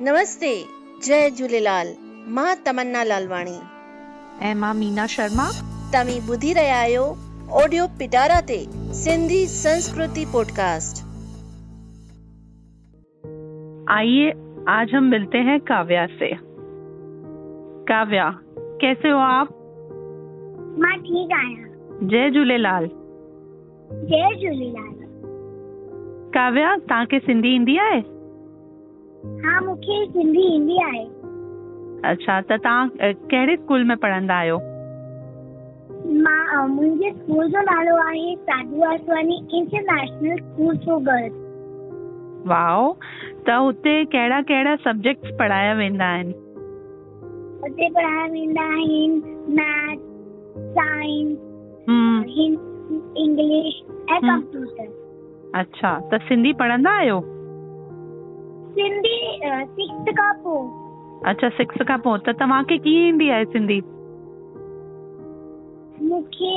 नमस्ते जय झूलेलाल माँ तमन्ना लालवाणी। ऐं माँ मीना शर्मा। तव्हीं ॿुधी रहिया आहियो ऑडियो पिटारा ते सिंधी संस्कृति पॉडकास्ट आइए आज हम मिलते हैं काव्या से। काव्या कैसे हो आप? माँ ठीक आहियाँ जय झूलेलाल। जय झूलेलाल। काव्या तव्हांखे सिंधी ईंदी आहे? हा मूंखे सिंधी ईंदी आहे अच्छा त तव्हां कहिड़े स्कूल में पढ़ंदा आहियो माँ मुंहिंजे स्कूल जो नालो आहे Sadhu Vaswani international school for girls wow त हुते कहिड़ा कहिड़ा सब्जेक्ट्स पढ़ाया वेंदा आहिनि? हुते पढ़ाया वेंदा आहिनि मैथ साइंस हम्म, इंग्लिश ऐं हम्म। कंप्यूटर अच्छा त सिंधी पढ़ंदा आहियो? सिंधी सिक्स खां पोइ अच्छा सिक्स खां पोइ त तव्हांखे कीअं ईंदी आहे सिंधी? मूंखे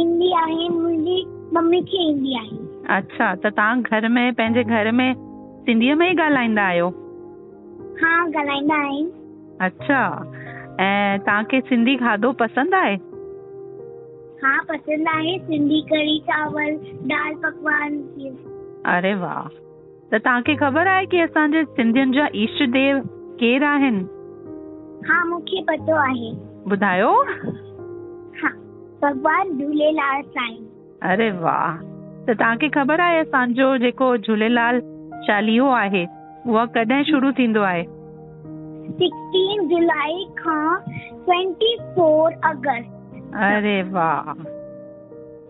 ईंदी आहे मुंहिंजी मम्मी खे ईंदी आहे। अच्छा त तव्हां घर में पंहिंजे घर में सिंधीअ में ई ॻाल्हाईंदा आहियो? हा ॻाल्हाईंदा आहिनि अच्छा ऐं तव्हांखे सिंधी खाधो पसंदि आहे? हा पसंदि आहे सिंधी कढ़ी चावल दाल पकवान। अरे वाह! त तव्हांखे ख़बर आहे कि असांजे सिंधियुनि जा इष्ट देव केरु आहिनि? हा मूंखे पतो आहे। ॿुधायो? हा भॻवान झूलेलाल साईं। अरे वाह! त तव्हांखे ख़बर आहे असांजो जेको झूलेलाल चालीहो आहे उहा कॾहिं शुरू थींदो आहे? 16 जुलाई खां 24 अगस्त। अरे वाह!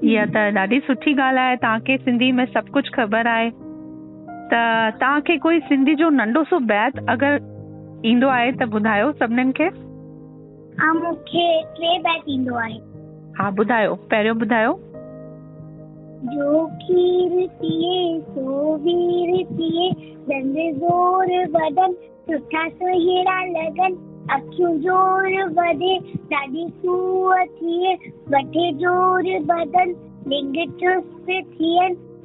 इहा त ॾाढी सुठी ॻाल्हि आहे तव्हांखे सिंधी में सभु कुझु ख़बर आहे। त तव्हांखे कोई सिंधी जो नंढो सो बैत अगरि ईंदो आहे त ॿुधायो सभिनीनि खे? हा मूंखे टे बैत ईंदो आहे। हा ॿुधायो। पहिरियों ॿुधायो। जो खीर पीए सो वीर पीए दंद ज़ोर बदन सुठा सुहिड़ा लगन अखियूं ज़ोर वधे ॾाढी सूअ थिए वठे ज़ोर बदन लिंग चुस्त थियनि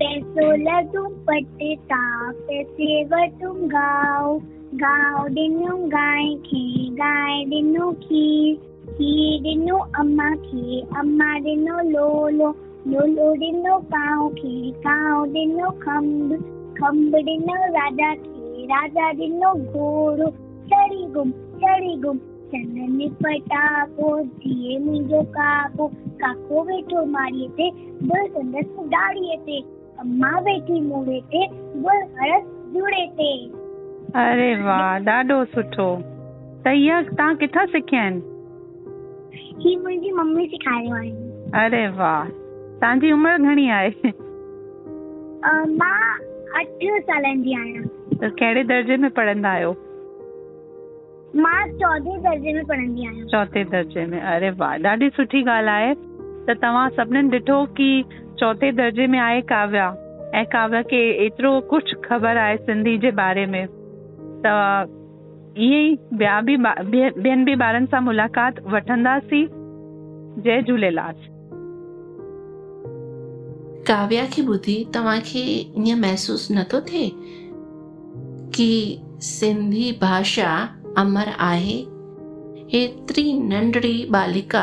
पैसो लॻो पटता पैसे वठूं गाओ। गाओ ॾिनो गांइ खे गांइ ॾिनो खीर खीर ॾिनो अम्मा खे, अम्मा ॾिनो लोलो लोलो ॾिनो कांव खे कांव ॾिनो खंब खंब ॾिनो राजा खे, राजा ॾिनो घोड़ो चढ़ी गुम चढ़ी गुम। चनन पटाको थिए मुंहिंजो काको काको वेठो माड़ीअ ते बुल संदसि ॾाड़ीअ ते। अम्मा वेठी मूड़े ते बुल हरस जुड़े ते अरे वाह ॾाढो सुठो। त इहा तव्हां किथां सिखिया आहिनि? ही मुंहिंजी मम्मी सेखारियो आहे। अरे वाह तव्हांजी उमिरि घणी आहे? माँ अठ सालनि जी आहियाँ। त कहिड़े दर्जे में पढ़ंदा आहियो? माँ चौथे दर्जे में पढ़ंदी आहियाँ। चौथे दर्जे में। अरे वाह ॾाढी सुठी ॻाल्हि आहे। त तव्हां सभिनीनि ॾिठो कि चौथे दर्जे में आए काव्या। ऐं काव्या खे एतिरो कुझु ख़बर आहे सिंधी जे बारे में। त ईअं ई ॿिया बि ॿियनि बि ॿारनि सां मुलाक़ात वठंदासीं। जय झूलेलाल। काव्या खे ॿुधी तव्हांखे ईअं महसूसु नथो थिए कि सिंधी भाषा अमर आहे? एतिरी नंढड़ी बालिका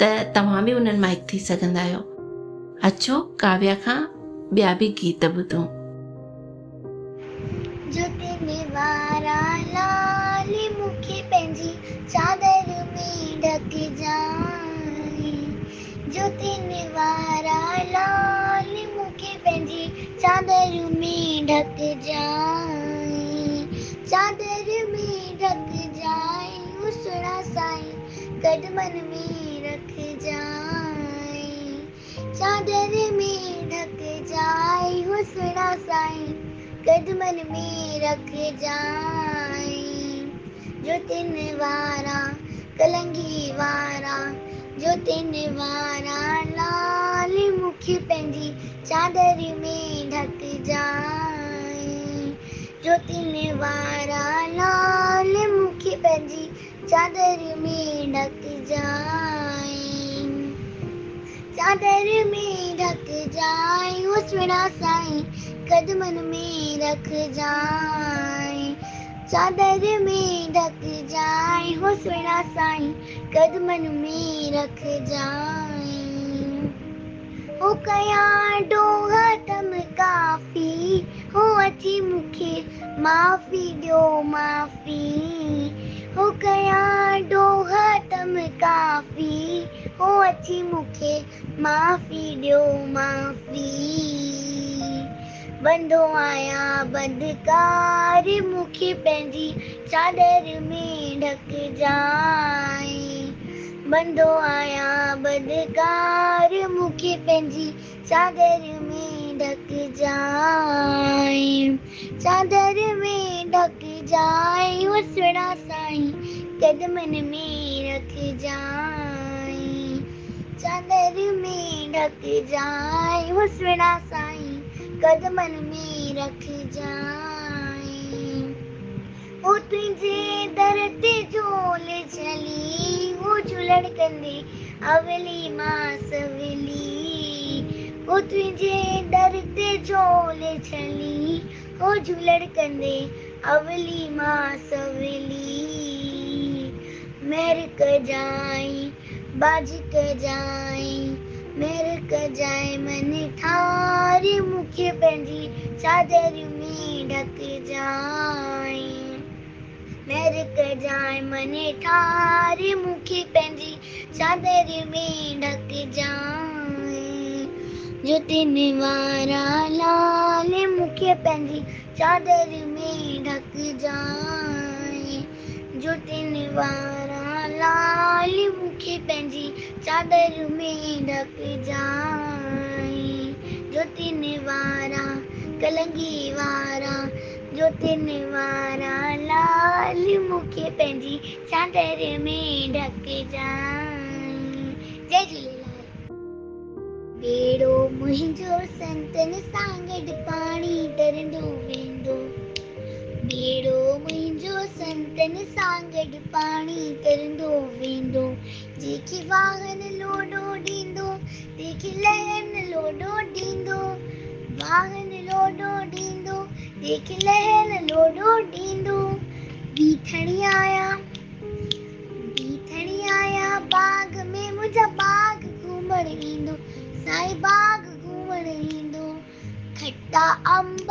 त तव्हां बि उन्हनि माँ थी सघंदा आहियो। अचो, काव्या खां ॿिया बि गीत ॿुधूं। जो वारा लाल, मूंखे पंहिंजी चादर में पंहिंजी चादर में ढकिजांइ चादर में में रखजांइ चादर में ढकिजांइ उसड़ा साईं कदमनि में रखजांइ ज्योतिन वारा, कलंगी वारा ज्योतिन वारा, लाल मूंखे पंहिंजी चादर में ढकिजांइ ज्योतिन वारा, लाल मूंखे पंहिंजी चादर में ढकिजांइ चादर में ढकिजांइ उसड़ा साईं कदमनि में रखजांइ चादर में ढकिजांइ हुसड़ा साईं कदमनि में रखजांइ हो कयां डोह तम काफ़ी हो अची मूंखे माफ़ी ॾियो माफ़ी। हो कयां डोह तम काफ़ी अची मूंखे माफ़ी ॾियो माफ़ी। बंदो आहियाँ बदकार मूंखे पंहिंजी चादर में ढकिजांइ बंदो आहियाँ बदकार मूंखे पंहिंजी चादर में ढकिजांइ चादर में ढकिजांइ उसड़ा साईं कदमनि में रखजांइ चादर में ढकिजांइ उसड़ा साईं कदमनि में रखजांइ हो तुंहिंजे दर ते झोल छली हो झुलड़ कंदे अवली माँ सवली हो तुंहिंजे दर ते झोल छली हो झुलड़ कंदे अवली माँ सवली मेर कजाई बाज कजाई मेर कजाई मन ठारी मूंखे पंहिंजी चादर में ढकिजांइ मेर कजाई मन ठारी मूंखे पंहिंजी चादर में ढकिजांइ ज्योतिन वारा लाल मूंखे पंहिंजी चादर में ढकिजांइ ज्योतिन वारा लाल मूंखे पंहिंजी चादर में ढकिजांइ ज्योतिन वारा, कलंगी वारा ज्योतिन वारा, लाल मूंखे पंहिंजी चादर में ढकिजांइ जय झूलेलाल। बेड़ो मुंहिंजो संतनि सां गॾु पाणी तरंदो वेंदो। बेड़ो मुंहिंजो संतनि सां गॾु पाणी वेंदो जंहिंखे वाहन लोॾो ॾींदो तंहिंखे लहन लोॾो ॾींदो वाहन लोॾो ॾींदो तंहिंखे लहन लोॾो ॾींदो बीठड़ी आया बीठड़ी आया, बाग में मुंहिंजा बाग घुमण ईंदो, साईं बाग घुमण ईंदो। खट्टा अंब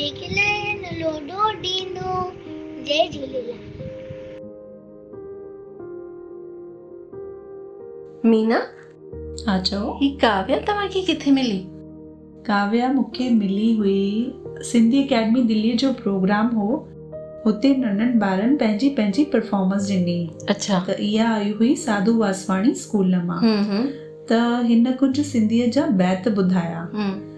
लहन लोॾो ॾींदो जय झूलेलाल। मीना हा चओ ही काव्या तव्हांखे किथे मिली? काव्या मूंखे मिली हुई सिंधी अकेडमी दिल्लीअ जो प्रोग्राम हो हुते नंढनि ॿारनि पंहिंजी पंहिंजी परफॉर्मेंस ॾिनी। अच्छा। त इहा आई हुई साधू वासवाणी स्कूल माँ। हम्म हम्म। त हिन कुझु सिंधीअ जा बैत ॿुधाया। हम्म।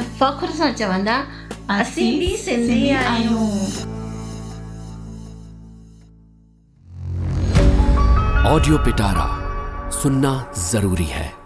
फ़ख्र सां चवंदा असीं बि सिंधी आहियूं ऑडियो पिटारा सुनना ज़रूरी है